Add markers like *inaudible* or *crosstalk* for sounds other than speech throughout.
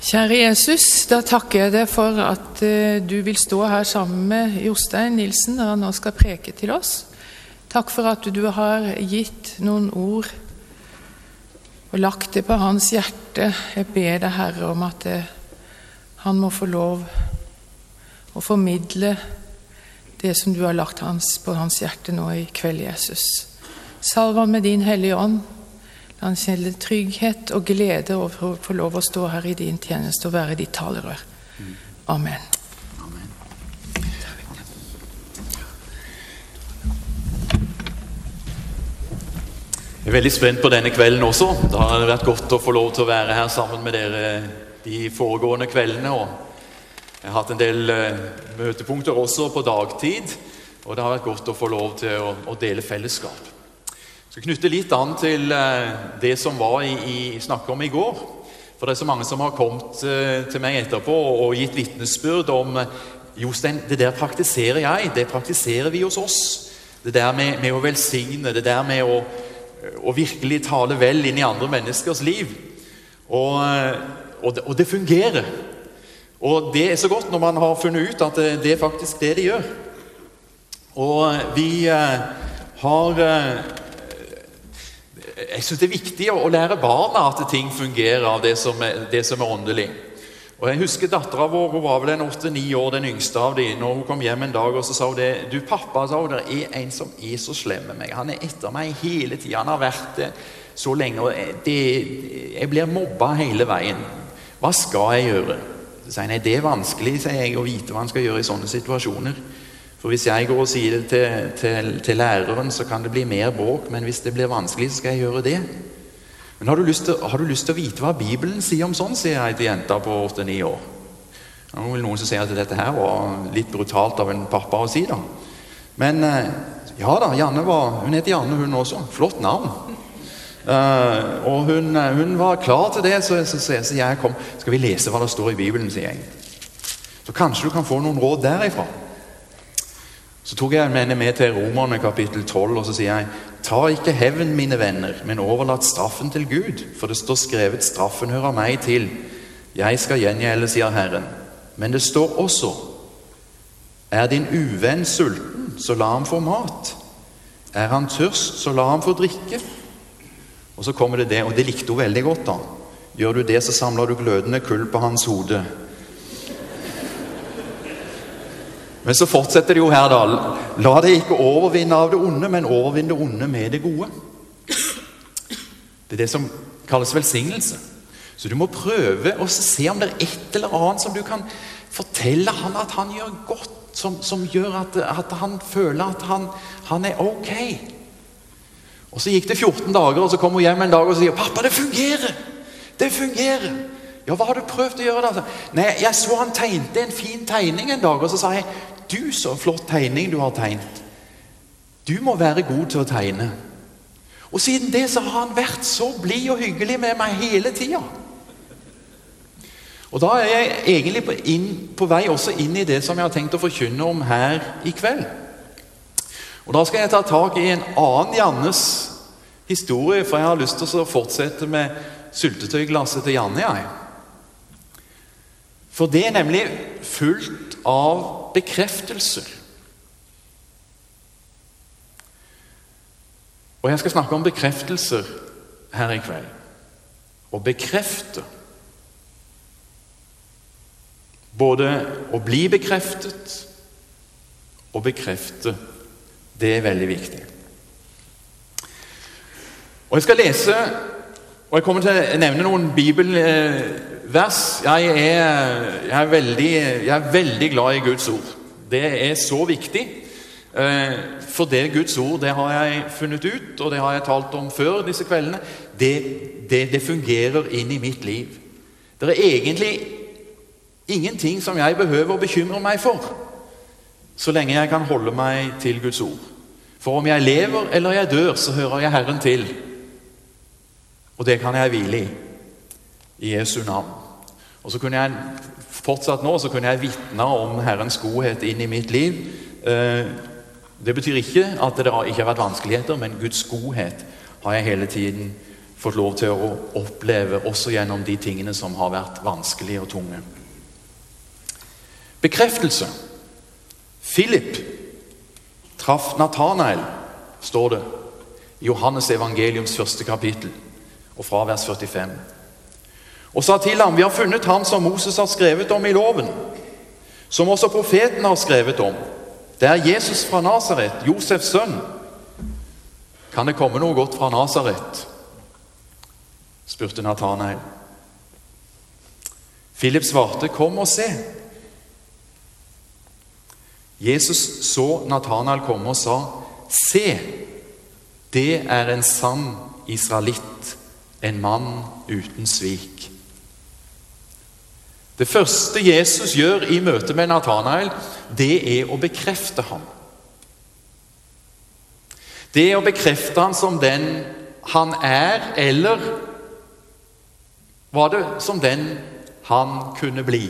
Kjære Jesus, da takker jeg deg for at eh, du vil stå her sammen med Jostein Nilsen når han nå skal preke til oss. Takk for at du har gitt noen ord og lagt det på hans hjerte. Jeg ber deg, Herre, om at eh, han må få lov å formidle det som du har lagt hans, på hans hjerte nå i kveld, Jesus. Salv ham med din Hellige Ånd. Han kjenne trygghet og glede over å få lov å stå her i din tjeneste og være ditt talerør. Amen. Jeg er veldig spent på denne kvelden også. Det har vært godt å få lov til å være her sammen med dere de foregående kveldene. Og jeg har hatt en del eh, møtepunkter også på dagtid, og det har vært godt å få lov til å, å dele fellesskap. Jeg skal knytte litt an til eh, det som var i, i snakket om i går. For det er så mange som har kommet eh, til meg etterpå og gitt vitnesbyrd om Jostein, det der praktiserer jeg, det praktiserer vi hos oss. Det der med, med å velsigne, det der med å å, virkelig tale vel inn i andre menneskers liv. Og, og, det, og, det, fungerer. Og det er så godt når man har funnet ut at det, det er faktisk det de gjør. Og vi eh, har eh, Jeg syns det er viktig å, lære barna at ting fungerer av det som er, det som er åndelig. Og jeg husker Dattera vår hun var vel en åtte-ni år, den yngste av de, når hun kom hjem en dag og så sa hun det. 'Du, pappa, sa hun, det er en som er så slem med meg. Han er etter meg hele tida. Han har vært det så lenge. og det, Jeg blir mobba hele veien. Hva skal jeg gjøre?' Så sier jeg, nei, Det er vanskelig sier jeg, å vite hva han skal gjøre i sånne situasjoner. For hvis jeg går og sier det til, til, til læreren, så kan det bli mer bråk. Men hvis det blir vanskelig, så skal jeg gjøre det. Men har du, lyst til, du lyst til å vite hva Bibelen sier om sånn, sier jeg til jenta på 8-9 år. Det er noen som sier at dette her var litt brutalt av en pappa å si, da. Men eh, ja da, Janne var, hun heter Janne, hun også. Flott navn. Uh, og hun, eh, hun, var klar til det, så, så, så, så, jeg kom. Skal vi lese hva det står i Bibelen, sier jeg. Så kanskje du kan få noen råd derifra. Så tok jeg henne med til Romerne kapittel 12, og så sier jeg Ta ikke hevn, mine venner, men overlat straffen til Gud, for det står skrevet straffen hører meg til. Jeg skal gjengjelde, sier Herren. Men det står også Er din uvenn sulten, så la ham få mat. Er han tørst, så la ham få drikke. Og så kommer det det, og det likte hun veldig godt, da. Gjør du det, så samler du glødende kull på hans hode. Men så fortsetter det jo her, da. La deg ikke overvinne av det onde, men overvinn det onde med det gode. Det er det som kalles velsignelse. Så du må prøve å se om det er et eller annet som du kan fortelle han at han gjør godt, som, som gjør at, at, han føler at han, han, er ok. Og Så gikk det 14 dager, og så kom hun hjem en dag og sier 'Pappa, det fungerer! Det fungerer!' Ja, hva har du prøvd å gjøre? da? Nei, Jeg så han tegnte en fin tegning en dag, og så sa jeg du, så flott tegning du har tegnet. Du må være god til å tegne. Og siden det så har han vært så blid og hyggelig med meg hele tida. Og da er jeg egentlig på, inn, på, vei også inn i det som jeg har tenkt å forkynne om her i kveld. Og Da skal jeg ta tak i en annen Jannes historie, for jeg har lyst til å fortsette med syltetøyglasset til Janne. jeg. For det er nemlig fullt av bekreftelser. Og jeg skal snakke om bekreftelser her i kveld. Å bekrefte. Både å bli bekreftet og bekrefte. Det er veldig viktig. Og Jeg skal lese, og jeg kommer til å nevne noen bibelvers. Jeg er, jeg er, veldig, jeg er veldig glad i Guds ord. Det er så viktig. Eh, for det Guds ord, det har jeg funnet ut, og det har jeg talt om før disse kveldene, det, det, det fungerer inn i mitt liv. Det er egentlig ingenting som jeg behøver å bekymre meg for, så lenge jeg kan holde meg til Guds ord. For om jeg lever eller jeg dør, så hører jeg Herren til. Og det kan jeg hvile i. I Jesu navn. Og så kunne jeg fortsatt nå så kunne jeg vitne om Herrens godhet inn i mitt liv. Eh, det betyr ikke at det ikke har vært vanskeligheter, men Guds godhet har jeg hele tiden fått lov til å oppleve også gjennom de tingene som har vært vanskelige og tunge. Bekreftelse. Philip traff Natanael, står det i Johannes evangeliums første kapittel, og fra vers 45. Og sa til ham, vi har funnet ham som Moses har skrevet om i loven, som også profeten har skrevet om. Det er Jesus fra Nasaret, Josefs sønn. Kan det komme noe godt fra Nasaret? spurte Natanael. Philip svarte, 'Kom og se'. Jesus så Natanael komme og sa, 'Se, det er en sann israelitt, en mann uten svik.' Det første Jesus gjør i møte med Natanael, det er å bekrefte ham. Det er å bekrefte ham som den han er, eller var det som den han kunne bli.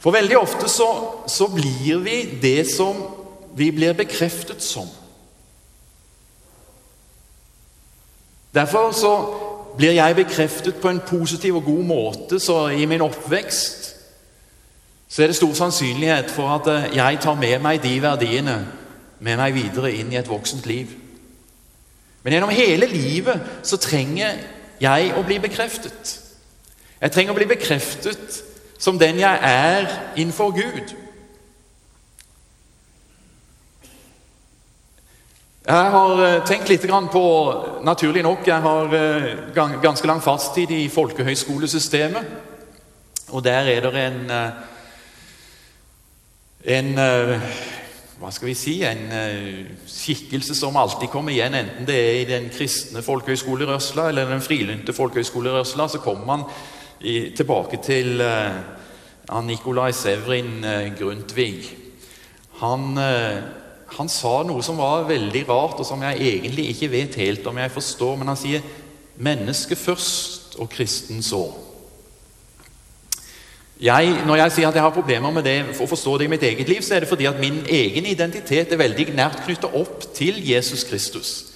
For veldig ofte så, så blir vi det som vi blir bekreftet som. Derfor så blir jeg bekreftet på en positiv og god måte, så i min oppvekst så er det stor sannsynlighet for at eh, jeg tar med meg de verdiene med meg videre inn i et voksent liv. Men gjennom hele livet så trenger jeg å bli bekreftet. Jeg trenger å bli bekreftet som den jeg er innenfor Gud. Jeg har eh, tenkt litt på Naturlig nok, jeg har eh, ganske lang fartstid i folkehøyskolesystemet. Og der er det en, eh, en hva skal vi si, en uh, skikkelse som alltid kommer igjen, enten det er i den kristne folkehøyskolerørsla eller den frilynte folkehøyskolerørsla, så kommer man i, tilbake til uh, Nikolai Sevrin uh, Grundtvig. Han, han, sa noe som var veldig rart, og som jeg egentlig ikke vet helt om jeg forstår, men han sier 'menneske først og kristen så'. Jeg, når jeg sier at jeg har problemer med det, for å forstå det i mitt eget liv, så er det fordi at min egen identitet er veldig nært knyttet opp til Jesus Kristus.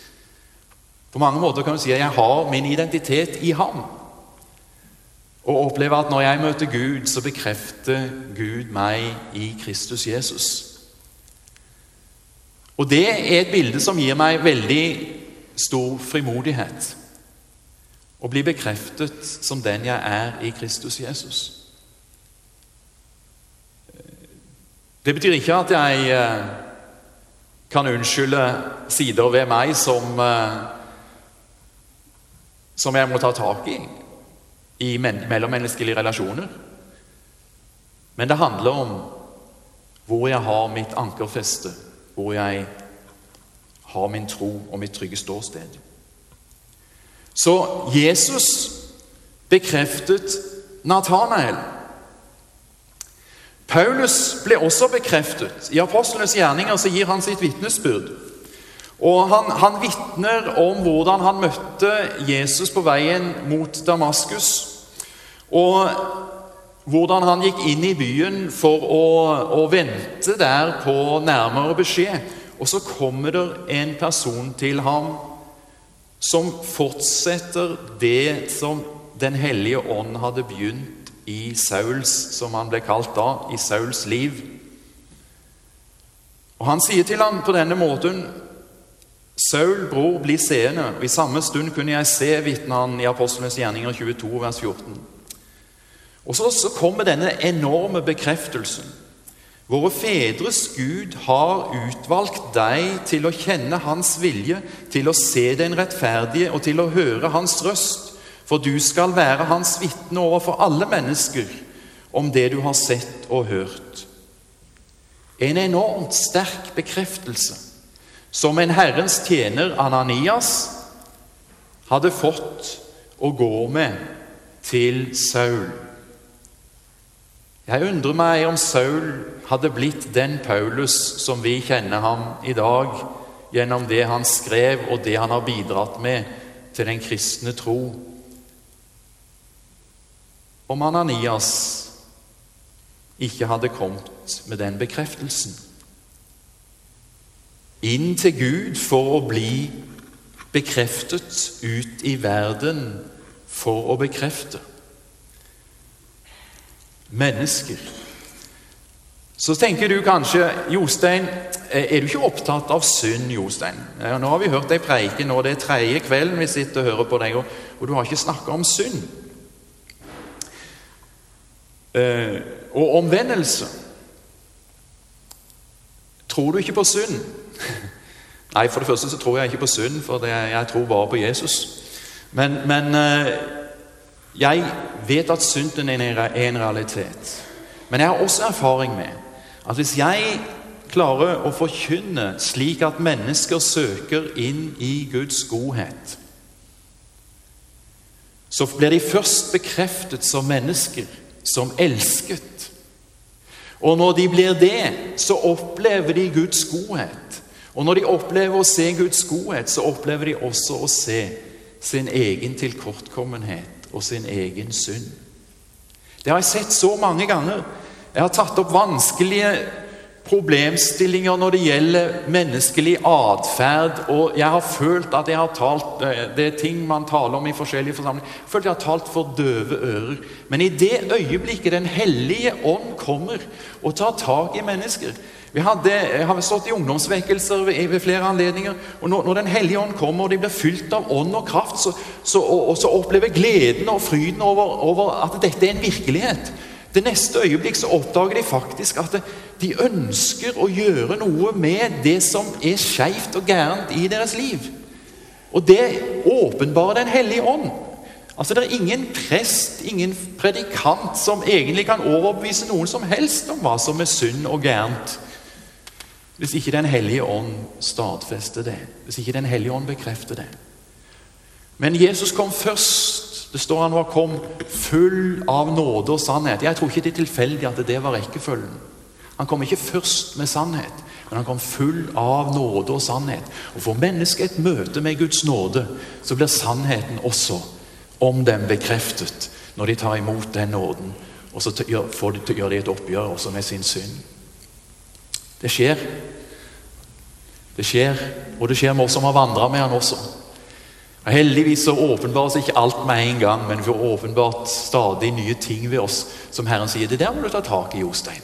På mange måter kan du si at jeg har min identitet i ham. Og opplever at når jeg møter Gud, så bekrefter Gud meg i Kristus Jesus. Og det er et bilde som gir meg veldig stor frimodighet. Å bli bekreftet som den jeg er i Kristus Jesus. Det betyr ikke at jeg eh, kan unnskylde sider ved meg som, eh, som jeg må ta tak i i mellommenneskelige relasjoner. Men det handler om hvor jeg har mitt ankerfeste, hvor jeg har min tro og mitt trygge ståsted. Så Jesus bekreftet Natanael Paulus ble også bekreftet. I apostlenes gjerninger så gir han sitt vitnesbyrd. Han, han vitner om hvordan han møtte Jesus på veien mot Damaskus. Og hvordan han gikk inn i byen for å, å vente der på nærmere beskjed. Og så kommer det en person til ham som fortsetter det som Den hellige ånd hadde begynt i Sauls, som han ble kalt da, i Sauls liv. Og Han sier til ham på denne måten Saul, bror, bli seende. Og I samme stund kunne jeg se, vitner han i Apostlenes gjerninger 22, vers 14. Og så, så kommer denne enorme bekreftelsen. Våre fedres Gud har utvalgt deg til å kjenne Hans vilje, til å se den rettferdige og til å høre Hans røst for du skal være hans vitne overfor alle mennesker om det du har sett og hørt. En enormt sterk bekreftelse som en Herrens tjener, Ananias, hadde fått å gå med til Saul. Jeg undrer meg om Saul hadde blitt den Paulus som vi kjenner ham i dag, gjennom det han skrev og det han har bidratt med til den kristne tro om Ananias ikke hadde kommet med den bekreftelsen. Inn til Gud for å bli bekreftet ut i verden for å bekrefte. Mennesker. Så tenker du kanskje Jostein, er du ikke opptatt av synd, Jostein? Nå har vi hørt deg preike nå, det er tredje kvelden vi sitter og hører på deg, og du har ikke snakka om synd. Eh, og omvendelse. Tror du ikke på synd? *laughs* Nei, for det første så tror jeg ikke på synd, for jeg tror bare på Jesus. Men, men eh, jeg vet at synden er en realitet. Men jeg har også erfaring med at hvis jeg klarer å forkynne slik at mennesker søker inn i Guds godhet, så blir de først bekreftet som mennesker, som elsket. Og når de blir det, så opplever de Guds godhet. Og når de opplever å se Guds godhet, så opplever de også å se sin egen tilkortkommenhet og sin egen synd. Det har jeg sett så mange ganger. Jeg har tatt opp vanskelige problemstillinger når det gjelder menneskelig atferd, og jeg har følt at jeg har talt eh, Det er ting man taler om i forskjellige forsamlinger. Jeg følt jeg har talt for døve ører. Men i det øyeblikket Den hellige ånd kommer og tar tak i mennesker vi hadde, har stått i ungdomsvekkelser ved flere anledninger. og når, når, Den hellige ånd kommer og de blir fylt av ånd og kraft, så, så, og, og så opplever gleden og fryden over, over at dette er en virkelighet. Det neste øyeblikk så oppdager de faktisk at de ønsker å gjøre noe med det som er skeivt og gærent i deres liv. Og det åpenbarer Den hellige ånd. Altså Det er ingen prest, ingen predikant, som egentlig kan overbevise noen som helst om hva som er synd og gærent, hvis ikke Den hellige ånd stadfester det, hvis ikke Den hellige ånd bekrefter det. Men Jesus kom først det står han var kom full av nåde og sannhet. Jeg tror ikke det er tilfeldig at det var rekkefølgen. Han kom ikke først med sannhet, men han kom full av nåde og sannhet. Og Får mennesket et møte med Guds nåde, så blir sannheten også om dem bekreftet når de tar imot den nåden. Og så gjør de et oppgjør også med sin synd. Det skjer. Det skjer, og det skjer med oss som har vandra med han også. Og Heldigvis så åpenbares ikke alt med en gang, men vi får åpenbart stadig nye ting ved oss som Herren sier. Det der må du ta tak i, Jostein.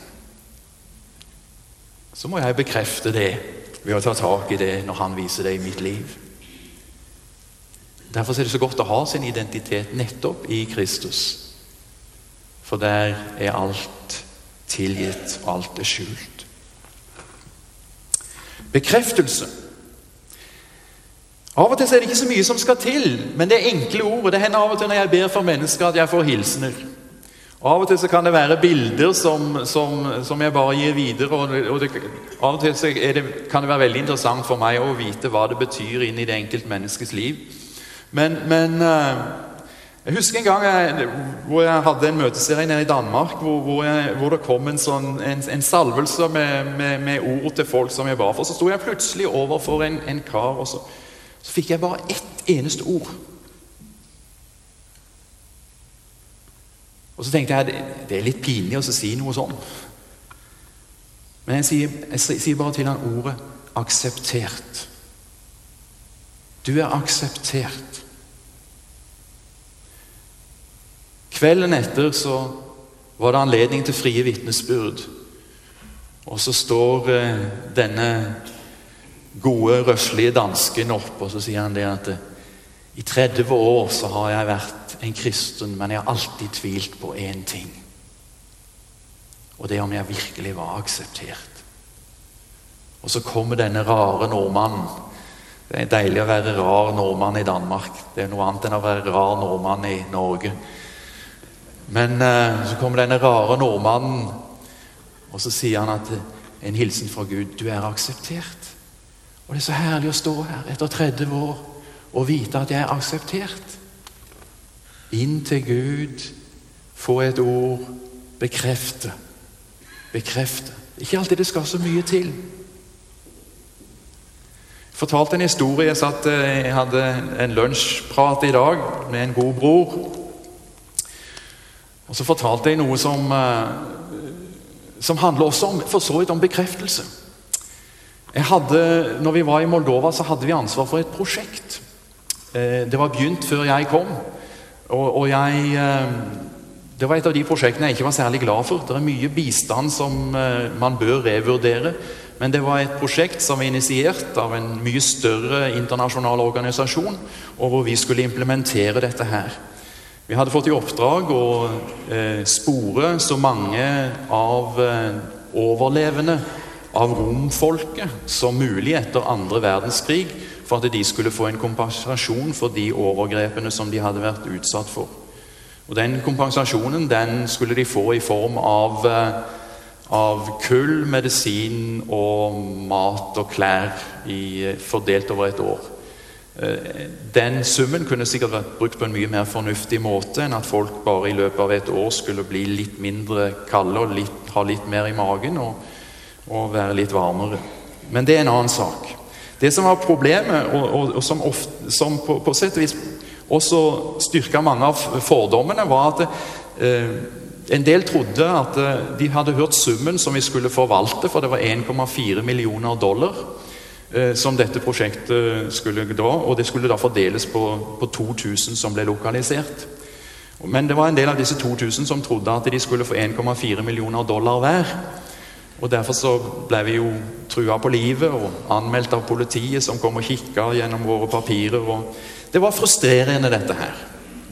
Så må jeg bekrefte det ved å ta tak i det når Han viser det i mitt liv. Derfor er det så godt å ha sin identitet nettopp i Kristus. For der er alt tilgitt, og alt er skjult. Bekreftelse av og til er det ikke så mye som skal til, men det er enkle ord. og Det hender av og til når jeg ber for mennesker, at jeg får hilsener. Av og til kan det være bilder som, som, som jeg bare gir videre. og, det, Av og til det, kan det være veldig interessant for meg å vite hva det betyr inn i det enkelte menneskes liv. Men, men eh, jeg husker en gang jeg, hvor jeg hadde en møteserie nede i Danmark, hvor, hvor, jeg, hvor det kom en, sånn, en, en salvelse med, med, med, ord til folk som jeg ba for. Så sto jeg plutselig overfor en, en kar. og så så fikk jeg bare ett eneste ord. Og så tenkte jeg det er litt pinlig å si noe sånn. Men jeg sier, jeg sier bare til han ordet 'akseptert'. Du er akseptert. Kvelden etter så var det anledning til frie vitnesbyrd. Og så står eh, denne gode, røslige dansken opp, og så sier han det at i 30 år så har jeg vært en kristen, men jeg har alltid tvilt på én ting. Og det er om jeg virkelig var akseptert. Og så kommer denne rare nordmannen. Det er deilig å være rar nordmann i Danmark. Det er noe annet enn å være rar nordmann i Norge. Men eh, så kommer denne rare nordmannen, og så sier han at en hilsen fra Gud du er akseptert. Og det er så herlig å stå her etter 30 år og vite at jeg er akseptert. Inn til Gud, få et ord, bekrefte. Bekrefte. Ikke alltid det skal så mye til. Jeg fortalte en historie. Jeg, satt, eh, jeg hadde en lunsjprat i dag med en god bror. Og Så fortalte jeg noe som, eh, som handler også om, for så vidt om bekreftelse. Hadde, når vi var i Moldova, så hadde vi ansvar for et prosjekt. eh, Det var begynt før jeg kom. Og, og jeg eh, Det var et av de prosjektene jeg ikke var særlig glad for. Det er mye bistand som man bør revurdere. Men det var et prosjekt som var initiert av en mye større internasjonal organisasjon, og hvor vi skulle implementere dette her. Vi hadde fått i oppdrag å eh, spore så mange av eh, overlevende av romfolket som mulig etter andre verdenskrig, for at de skulle få en kompensasjon for de overgrepene som de hadde vært utsatt for. Og Den kompensasjonen den skulle de få i form av, eh, av kull, medisin og mat og klær i, fordelt over et år. Eh, den summen kunne sikkert vært brukt på en mye mer fornuftig måte enn at folk bare i løpet av et år skulle bli litt mindre kalde og litt, ha litt mer i magen og, og være litt varmere. Men det er en annen sak. Det som var problemet, og, og, og som, ofte, som på, på, sett og vis også styrka mange av fordommene, var at eh, en del trodde at eh, de hadde hørt summen som vi skulle forvalte, for det var 1,4 millioner dollar som dette prosjektet skulle dra. og det skulle da fordeles på, på 2000 som ble lokalisert. Men det var en del av disse 2000 som trodde at de skulle få 1,4 millioner dollar hver. Og Derfor så ble vi jo trua på livet og anmeldt av politiet, som kom og kikka gjennom våre papirer. og Det var frustrerende, dette her.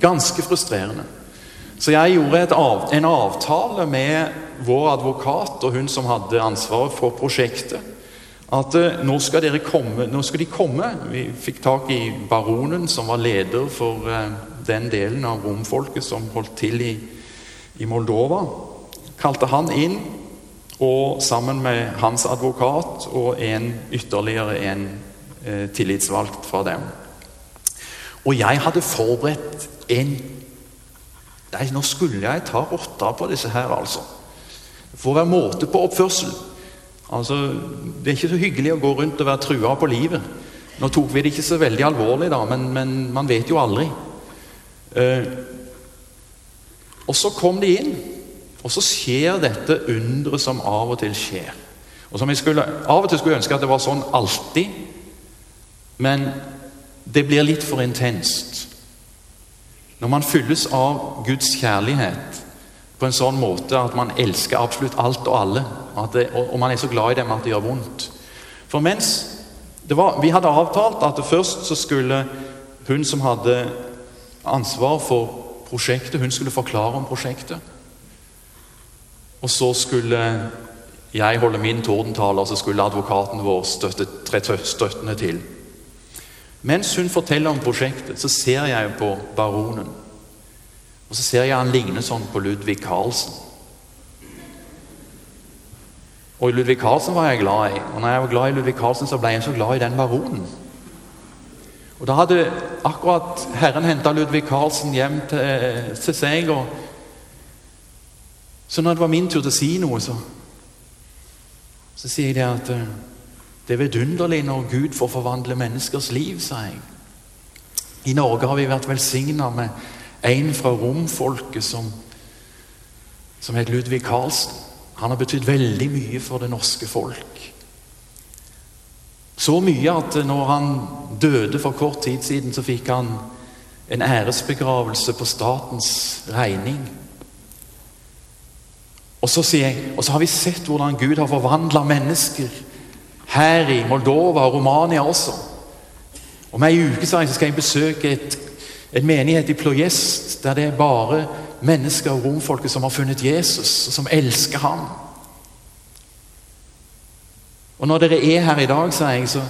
Ganske frustrerende. Så jeg gjorde av, en avtale med vår advokat og hun som hadde ansvaret for prosjektet. At uh, nå skal komme, nå skal de komme. Vi fikk tak i baronen, som var leder for uh, den delen av romfolket som holdt til i, i Moldova. Kalte han inn og sammen med hans advokat og en ytterligere en eh, tillitsvalgt fra dem. Og jeg hadde forberedt en Nei, nå skulle jeg ta rotta på disse her, altså. Det får være måte på oppførsel. Altså, Det er ikke så hyggelig å gå rundt og være trua på livet. Nå tok vi det ikke så veldig alvorlig, da, men, men man vet jo aldri. Eh, og så kom de inn. Og så skjer dette underet som av og til skjer. Og som jeg skulle, Av og til skulle jeg ønske at det var sånn alltid, men det blir litt for intenst. Når man fylles av Guds kjærlighet på en sånn måte at man elsker absolutt alt og alle, og, det, og man er så glad i dem at det gjør vondt For mens var, vi hadde avtalt at først så skulle hun som hadde ansvar for prosjektet, hun skulle forklare om prosjektet. Og så skulle jeg holde min tordentale, og så skulle advokaten vår støtte, støttende til. Mens hun forteller om prosjektet, så ser jeg på baronen. Og så ser jeg han ligner sånn på Ludvig Carlsen. Og Ludvig Carlsen var jeg glad i. Og når jeg var glad i Ludvig Carlsen, så ble jeg så glad i den baronen. Og Da hadde akkurat Herren henta Ludvig Carlsen hjem til, til seg. og så når det var min tur til å si noe, så, så sier jeg at eh, det er vidunderlig når Gud får forvandle menneskers liv, sa jeg. I Norge har vi vært velsigna med en fra romfolket som, som het Ludvig Karlsen. Han har betydd veldig mye for det norske folk. Så mye at når han døde for kort tid siden, så fikk han en æresbegravelse på statens regning. Og så sier jeg, og så har vi sett hvordan Gud har forvandla mennesker her i Moldova og Romania også. Om ei uke så skal jeg besøke et, en menighet i Plojest der det er bare mennesker og romfolket som har funnet Jesus, og som elsker ham. Og når dere er her i dag, sier jeg, så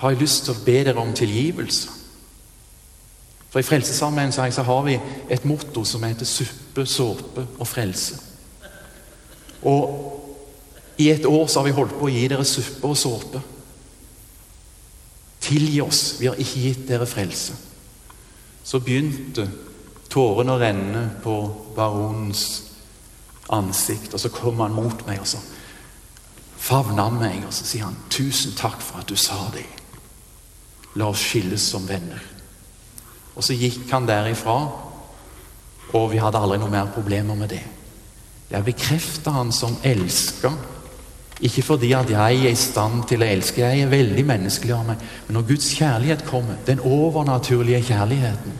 har jeg lyst til å be dere om tilgivelse. For i Frelsesarmeen så har vi et motto som heter suppe, såpe og frelse. Og i et år så har vi holdt på å gi dere suppe og såpe. Tilgi oss, vi har ikke gitt dere frelse. Så begynte tårene å renne på baronens ansikt, og så kom han mot meg, og så favna han meg, og så sier han 'Tusen takk for at du sa det'. La oss skilles som venner. Og så gikk han derifra, og vi hadde aldri noe mer problemer med det. Jeg bekrefta han som elska Ikke fordi at jeg er i stand til å elske, jeg er veldig menneskelig av meg. Men når Guds kjærlighet kommer, den overnaturlige kjærligheten,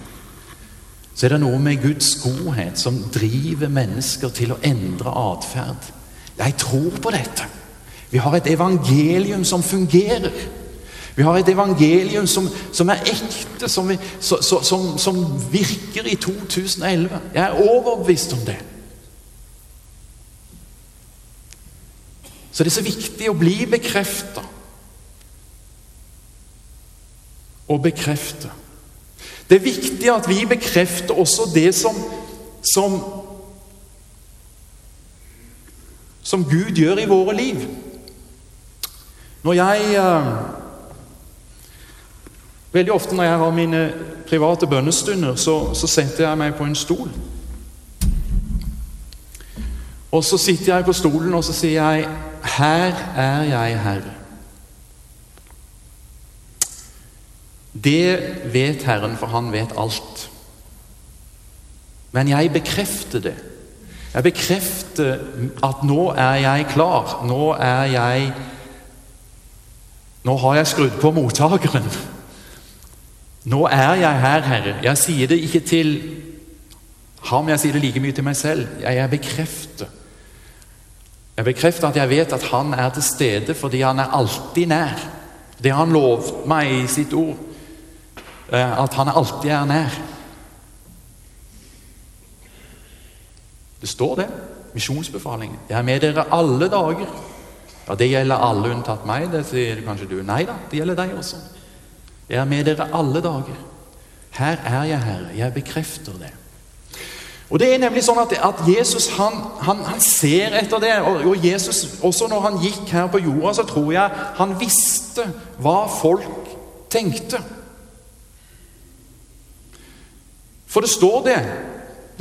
så er det noe med Guds godhet som driver mennesker til å endre atferd. Jeg tror på dette. Vi har et evangelium som fungerer. Vi har et evangelium som, som er ekte, som, vi, som, som virker i 2011. Jeg er overbevist om det. Så det er så viktig å bli bekrefta. Å bekrefte. Det er viktig at vi bekrefter også det som, som, som Gud gjør i våre liv. Når jeg eh, Veldig ofte når jeg har mine private bønnestunder, så, så setter jeg meg på en stol. Og så sitter jeg på stolen og så sier jeg 'Her er jeg, Herre'. Det vet Herren, for han vet alt. Men jeg bekrefter det. Jeg bekrefter at nå er jeg klar. Nå er jeg Nå har jeg skrudd på mottakeren. Nå er jeg her, Herre. Jeg sier det ikke til ham, jeg sier det like mye til meg selv. Jeg, jeg bekrefter. Jeg bekrefter at jeg vet at han er til stede fordi han er alltid nær. Det har han lovt meg i sitt ord. Eh, at han alltid er nær. Det står det. Misjonsbefalingen. Jeg er med dere alle dager. Ja, Det gjelder alle unntatt meg. Det sier kanskje du. Nei da, det gjelder deg også. Jeg er med dere alle dager. Her er jeg, Herre. Jeg bekrefter det. Og det er nemlig sånn at, at Jesus han, han, han, ser etter det. Og, og, Jesus, også når han gikk her på jorda, så tror jeg han visste hva folk tenkte. For det står det.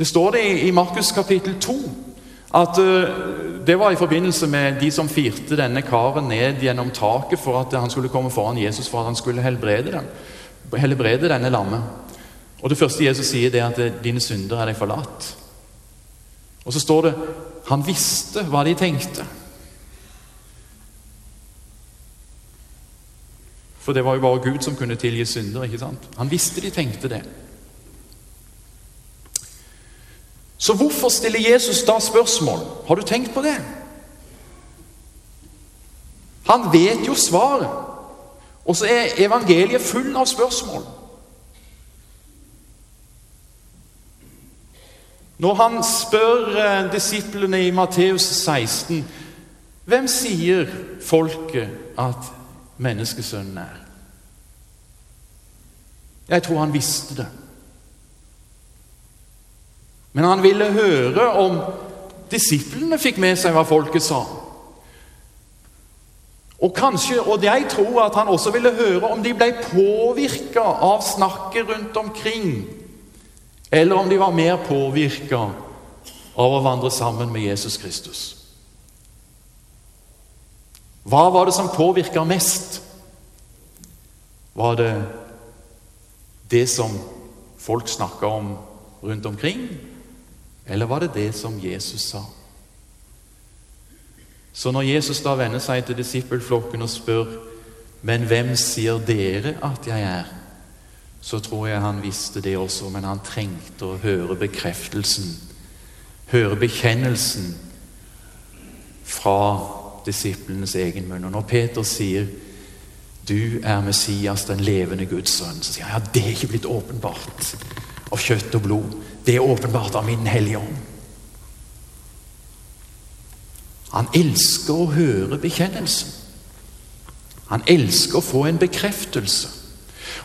Det står det i, i Markus kapittel 2 at uh, det var i forbindelse med de som firte denne karen ned gjennom taket for at han skulle komme foran Jesus for at han skulle helbrede dem. Helbrede denne lammet. Og Det første Jesus sier, det er at 'dine synder er deg forlatt'. Og så står det han visste hva de tenkte. For det var jo bare Gud som kunne tilgi synder. ikke sant? Han visste de tenkte det. Så hvorfor stiller Jesus da spørsmål? Har du tenkt på det? Han vet jo svaret. Og så er evangeliet full av spørsmål. Når han spør eh, disiplene i Matteus 16 Hvem sier folket at menneskesønnen er? Jeg tror han visste det. Men han ville høre om disiplene fikk med seg hva folket sa. Og kanskje, og jeg tror at han også ville høre om de ble påvirka av snakket rundt omkring eller om de var mer påvirka av å vandre sammen med Jesus Kristus. Hva var det som påvirka mest? Var det det som folk snakka om rundt omkring, eller var det det som Jesus sa? Så når Jesus da vender seg til disippelflokken og spør men hvem sier dere at jeg er? Så tror jeg han visste det også, men han trengte å høre bekreftelsen, høre bekjennelsen fra disiplenes egen munn. Og når Peter sier 'Du er Messias, den levende Guds sønn', så sier han ja, det er ikke blitt åpenbart av kjøtt og blod. Det er åpenbart av Min Hellige Ånd. Han elsker å høre bekjennelsen. Han elsker å få en bekreftelse.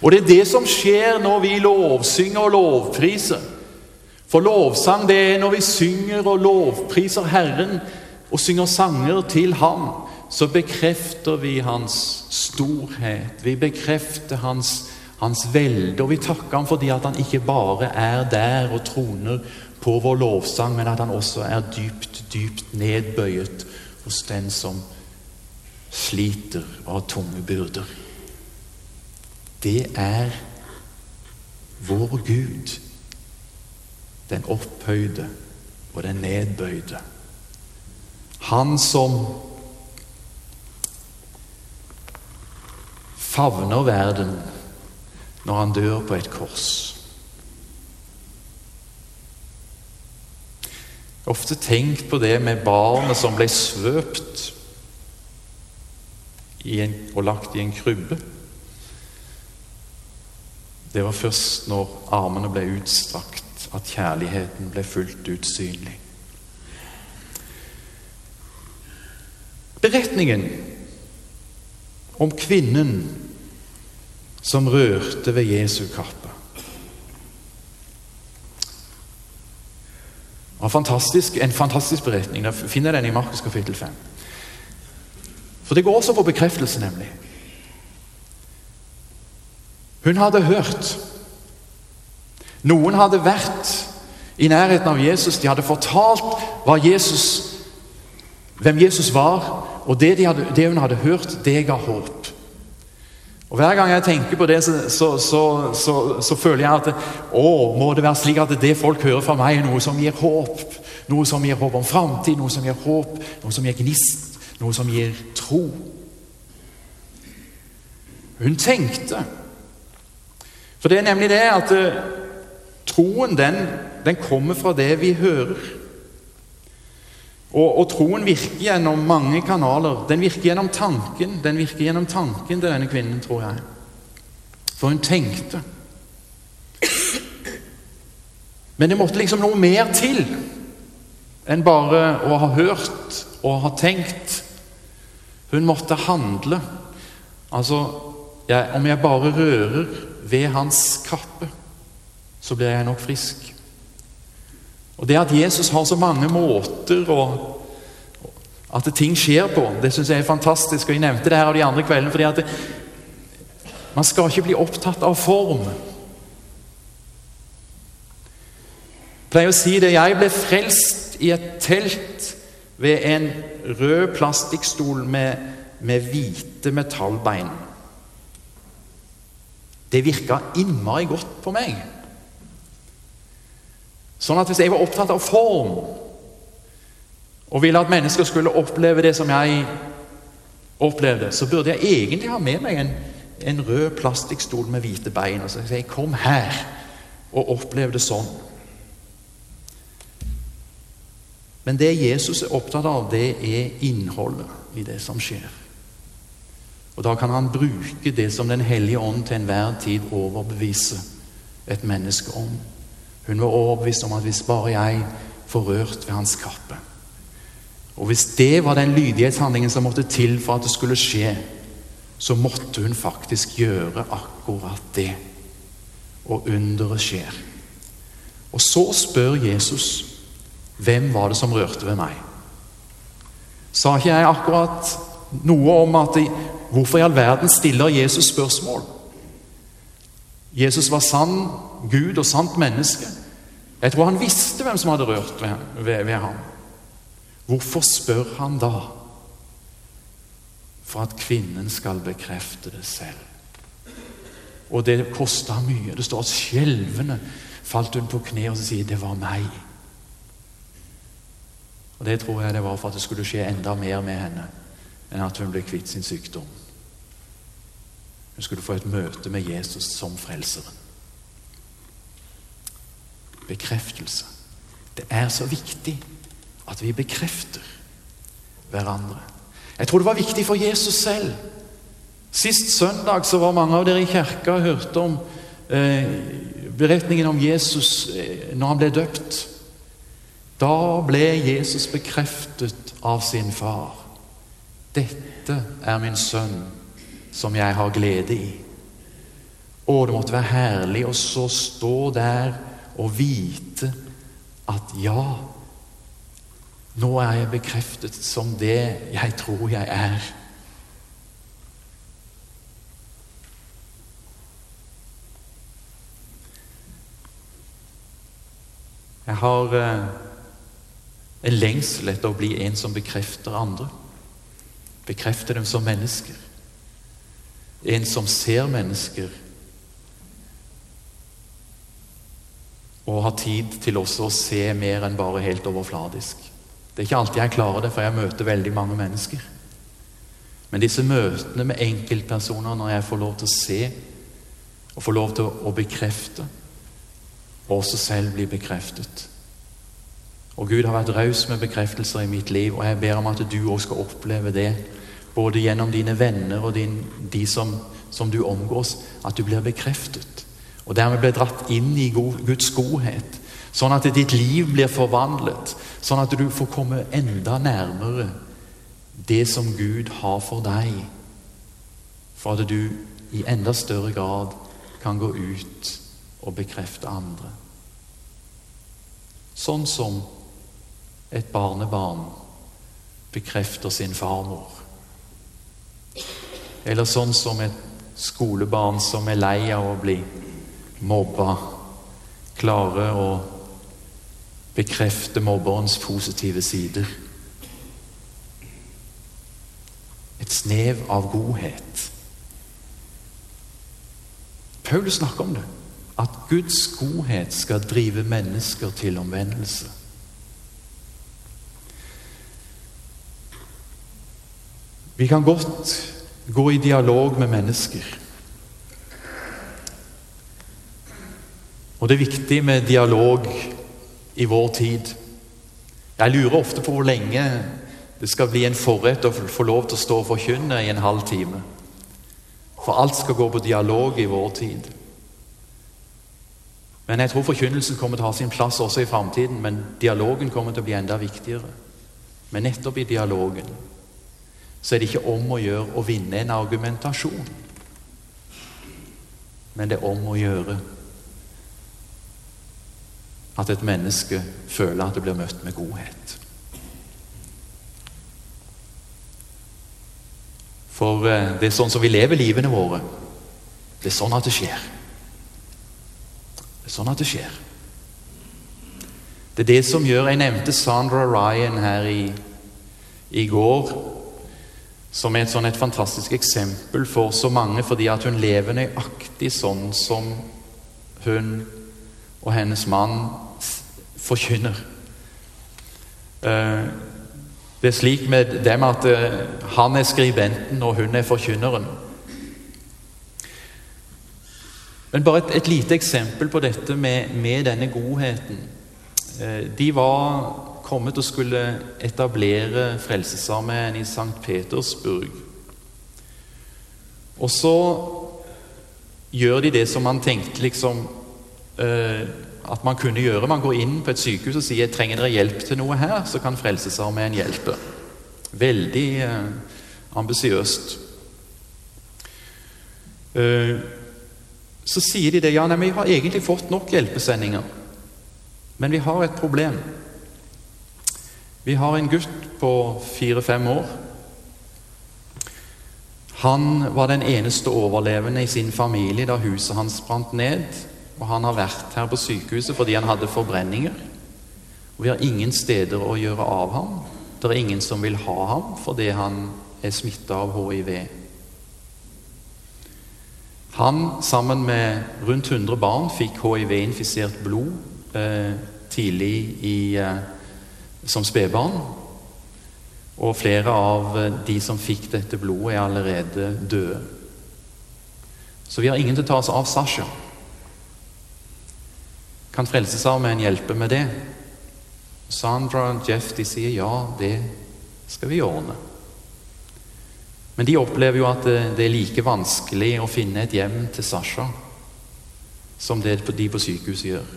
Og det er det som skjer når vi lovsynger og lovpriser. For lovsang det er når vi synger og lovpriser Herren og synger sanger til Ham, så bekrefter vi Hans storhet. Vi bekrefter Hans, hans velde, og vi takker Ham fordi at Han ikke bare er der og troner på vår lovsang, men at Han også er dypt, dypt nedbøyet hos den som sliter og har tunge byrder det er vår Gud, den opphøyde og den nedbøyde. Han som favner verden når han dør på et kors. Ofte tenkt på det med barnet som ble svøpt en, og lagt i en krybbe. Det var først når armene ble utstrakt, at kjærligheten ble fullt ut synlig. Beretningen om kvinnen som rørte ved Jesu kappe. Fantastisk, en fantastisk beretning. Da finner den i Markus kapittel 5. For det går også på bekreftelse, nemlig. Hun hadde hørt. Noen hadde vært i nærheten av Jesus. De hadde fortalt Jesus, hvem Jesus var, og det, de hadde, det, hun hadde hørt, det ga håp. Og Hver gang jeg tenker på det, så, så, så, så føler jeg at å, må det være slik at det folk hører fra meg, er noe som gir håp. Noe som gir håp om framtid, noe som gir håp, noe som gir gnist, noe som gir tro. Hun tenkte. For det er nemlig det at uh, troen, den, den kommer fra det vi hører. Og, og, troen virker gjennom mange kanaler. Den virker gjennom tanken Den virker gjennom tanken til denne kvinnen, tror jeg. For hun tenkte. Men det måtte liksom noe mer til enn bare å ha hørt og ha tenkt. Hun måtte handle. Altså jeg, Om jeg bare rører ved hans kappe, så blir jeg nok frisk. Og Det at Jesus har så mange måter og at ting skjer på, det syns jeg er fantastisk. Og Jeg nevnte det her av de andre kveldene fordi at det, man skal ikke bli opptatt av form. Jeg pleier å si det. Jeg ble frelst i et telt ved en rød plastikkstol med, med hvite metallbein. Det virka innmari godt på meg. Sånn at hvis jeg var opptatt av form og ville at mennesker skulle oppleve det som jeg opplevde, så burde jeg egentlig ha med meg en, en rød plastikkstol med hvite bein og så si 'Kom her og opplev det sånn'. Men det Jesus er opptatt av, det er innholdet i det som skjer. Og Da kan han bruke det som Den hellige ånd til enhver tid overbeviser et menneske om. Hun var overbevist om at hvis bare jeg får rørt ved hans kappe Og hvis det var den lydighetshandlingen som måtte til for at det skulle skje, så måtte hun faktisk gjøre akkurat det. Og underet skjer. Og så spør Jesus hvem var det som rørte ved meg. Sa ikke jeg akkurat noe om at hvorfor i all verden stiller Jesus spørsmål? Jesus var sann Gud og sant menneske. Jeg tror han visste hvem som hadde rørt ved, ved, ved ham. Hvorfor spør han da? For at kvinnen skal bekrefte det selv. Og det kosta mye. Det står at skjelvende falt hun på kne og sier 'det var meg'. Og Det tror jeg det var for at det skulle skje enda mer med henne enn at hun ble kvitt sin sykdom. Hun skulle få et møte med Jesus som frelseren. Bekreftelse. Det er så viktig at vi bekrefter hverandre. Jeg tror det var viktig for Jesus selv. Sist søndag så var mange av dere i kirka og hørte om eh, beretningen om Jesus eh, når han ble døpt. Da ble Jesus bekreftet av sin far. Dette er min sønn, som jeg har glede i. Å, det måtte være herlig å så stå der og vite at ja, nå er jeg bekreftet som det jeg tror jeg er. Jeg har eh, en lengsel etter å bli en som bekrefter andre. Bekrefter dem som mennesker. En som ser mennesker. Og har tid til også å se mer enn bare helt overfladisk. Det er ikke alltid jeg klarer det, for jeg møter veldig mange mennesker. Men disse møtene med enkeltpersoner, når jeg får lov til å se og får lov til å bekrefte, og også selv bli bekreftet Og Gud har vært raus med bekreftelser i mitt liv, og jeg ber om at du òg skal oppleve det, både gjennom dine venner og din, de som, som, du omgås, at du blir bekreftet. Og dermed blir dratt inn i Guds godhet, sånn at ditt liv blir forvandlet, sånn at du får komme enda nærmere det som Gud har for deg, for at du i enda større grad kan gå ut og bekrefte andre. Sånn som et barnebarn bekrefter sin farmor. Eller sånn som et skolebarn som er lei av å bli mobba, klarer å bekrefte mobberens positive sider. et snev av godhet. Paul snakker om det. At Guds godhet skal drive mennesker til omvendelse. Vi kan godt gå i dialog med mennesker. Og det er viktig med dialog i vår tid. Jeg lurer ofte på hvor lenge det skal bli en forrett å få lov til å stå og forkynne i en halv time. For alt skal gå på dialog i vår tid. Men jeg tror forkynnelsen kommer til å ha sin plass også i framtiden. Men dialogen kommer til å bli enda viktigere. Men nettopp i dialogen så er det ikke om å gjøre å vinne en argumentasjon. Men det er om å gjøre at et menneske føler at det blir møtt med godhet. For eh, det er sånn som vi lever livene våre. Det er sånn at det skjer. Det er sånn at det skjer. Det er det som gjør Jeg nevnte Sandra Ryan her i, i går som er et, sånn et fantastisk eksempel for så mange fordi at hun lever nøyaktig sånn som hun og hennes mann forkynner. Uh, det er slik med dem at uh, han er skribenten, og hun er forkynneren. Men bare et, et lite eksempel på dette med, med denne godheten. Uh, de var kommet og skulle etablere Frelsesarmeen i St. Petersburg. Og så gjør de det som man tenkte liksom eh, at man kunne gjøre. Man går inn på et sykehus og sier trenger dere hjelp til noe her, så kan Frelsesarmeen hjelpe. Veldig eh, ambisiøst. Eh, så sier de det. Ja, nei, vi har egentlig fått nok hjelpesendinger. Men vi har et problem. Vi har en gutt på fire-fem år. Han var den eneste overlevende i sin familie da huset hans brant ned. Og han har vært her på sykehuset fordi han hadde forbrenninger. Og vi har ingen steder å gjøre av ham. Det er ingen som vil ha ham fordi han er smitta av hiv. Han, sammen med rundt 100 barn, fikk hiv-infisert blod eh, tidlig i, eh, som spedbarn. Og flere av eh, de som fikk dette blodet, er allerede døde. Så vi har ingen til å ta oss av Sasha. Kan Frelsesarmeen hjelpe med det? Sandra og Jeff de sier ja, det skal vi ordne. Men de opplever jo at det er like vanskelig å finne et hjem til Sasha som det de på sykehuset gjør.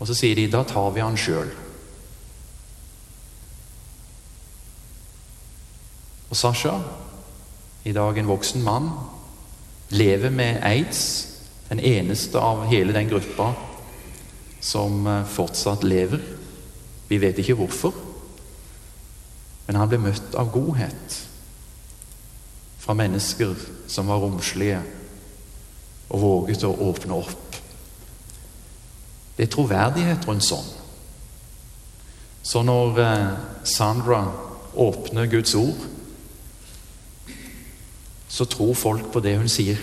Og så sier de da tar vi han sjøl. Og Sasha, i dag en voksen mann, lever med aids den eneste av hele den gruppa som eh, fortsatt lever. Vi vet ikke hvorfor. Men han ble møtt av godhet fra mennesker som var romslige og våget å åpne opp. Det er troverdighet rundt sånn. Så når eh, Sandra åpner Guds ord, så tror folk på det hun sier.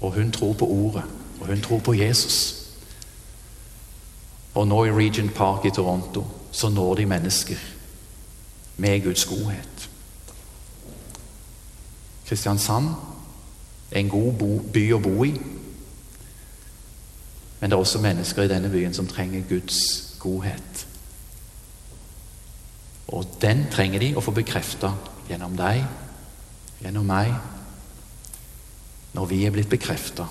Og hun tror på Ordet, og hun tror på Jesus. Og nå i Regent Park i Toronto så når de mennesker med Guds godhet. Kristiansand er en god by å bo i. Men det er også mennesker i denne byen som trenger Guds godhet. Og den trenger de å få bekrefta gjennom deg, gjennom meg, når vi er blitt bekrefta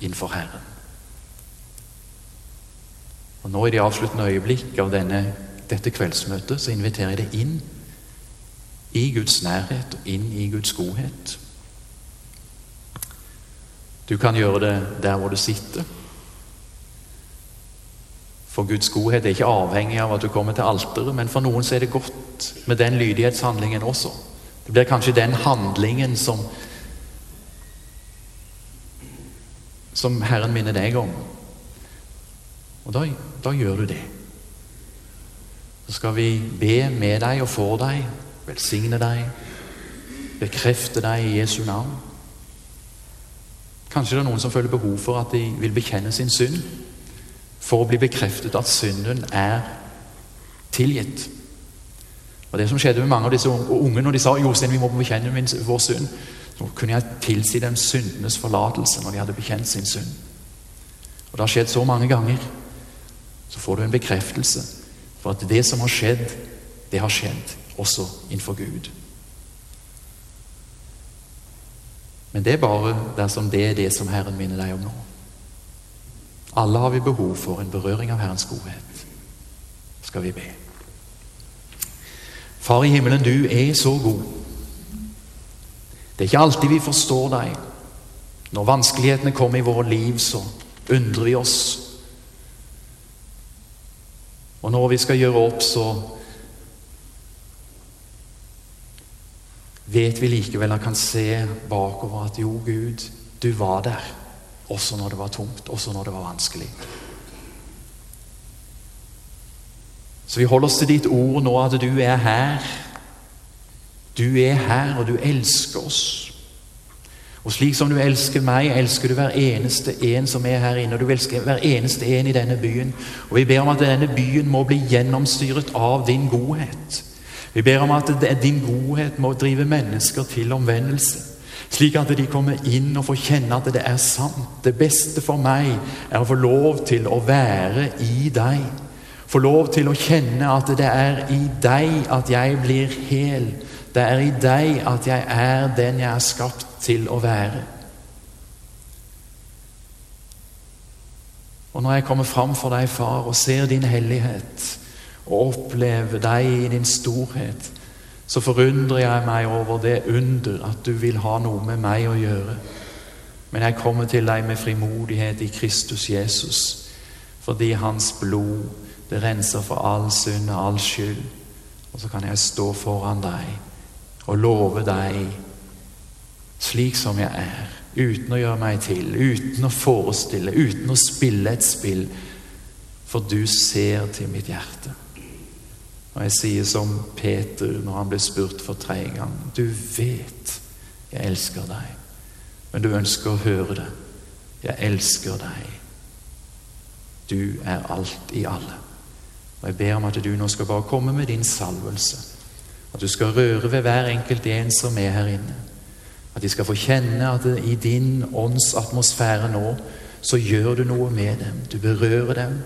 innenfor Herren. Og Nå i de avsluttende øyeblikk av denne, dette kveldsmøtet så inviterer jeg deg inn i Guds nærhet og inn i Guds godhet. Du kan gjøre det der hvor du sitter. For Guds godhet er ikke avhengig av at du kommer til alteret, men for noen så er det godt med den lydighetshandlingen også. Det blir kanskje den handlingen som som Herren minner deg om. Og da, da gjør du det. Så skal vi be med deg og for deg, velsigne deg, bekrefte deg i Jesu navn. Kanskje det er noen som føler behov for at de vil bekjenne sin synd for å bli bekreftet at synden er tilgitt. Og Det som skjedde med mange av disse unge når de sa Jostein, vi må bekjenne vår synd, så kunne jeg tilsi dem syndenes forlatelse når de hadde bekjent sin synd. Og Det har skjedd så mange ganger. Så får du en bekreftelse for at det som har skjedd, det har skjedd også innenfor Gud. Men det er bare dersom det er det som Herren minner deg om nå. Alle har vi behov for en berøring av Herrens godhet. Skal vi be. Far i himmelen, du er så god. Det er ikke alltid vi forstår deg. Når vanskelighetene kommer i våre liv, så undrer vi oss. Og når vi skal gjøre opp, så vet vi likevel og kan se bakover at jo, Gud, du var der. Også når det var tungt, også når det var vanskelig. Så vi holder oss til ditt ord nå, at du er her. Du er her, og du elsker oss. Og slik som du elsker meg, elsker du hver eneste en som er her inne. Og du elsker hver eneste en i denne byen. Og vi ber om at denne byen må bli gjennomstyret av din godhet. Vi ber om at din godhet må drive mennesker til omvendelse. Slik at de kommer inn og får kjenne at det er sant. Det beste for meg er å få lov til å være i deg. Få lov til å kjenne at det er i deg at jeg blir hel. Det er i deg at jeg er den jeg er skapt til å være. Og når jeg kommer fram for deg, far, og ser din hellighet, og opplever deg i din storhet, så forundrer jeg meg over det under at du vil ha noe med meg å gjøre. Men jeg kommer til deg med frimodighet i Kristus Jesus, fordi Hans blod det renser for all synd og all skyld. Og så kan jeg stå foran deg og love deg slik som jeg er, uten å gjøre meg til, uten å forestille, uten å spille et spill, for du ser til mitt hjerte. Og jeg sier som Peter når han ble spurt for tredje gang Du vet jeg elsker deg, men du ønsker å høre det. Jeg elsker deg. Du er alt i alle. Og Jeg ber om at du nå skal bare komme med din salvelse. At du skal røre ved hver enkelt en som er her inne. At de skal få kjenne at i din ånds atmosfære nå så gjør du noe med dem. Du berører dem.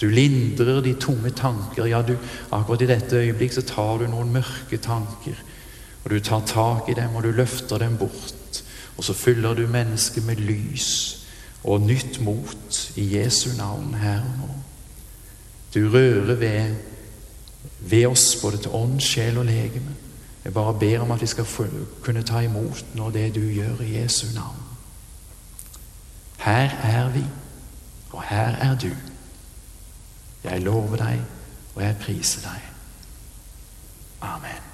Du lindrer de tomme tanker. Ja, du, akkurat i dette øyeblikk så tar du noen mørke tanker. Og du tar tak i dem, og du løfter dem bort. Og så fyller du mennesket med lys og nytt mot i Jesu navn her og nå. Du rører ved, ved oss både til ånd, sjel og legeme. Jeg bare ber om at vi skal kunne ta imot nå det du gjør i Jesu navn. Her er vi, og her er du. Jeg lover deg, og jeg priser deg. Amen.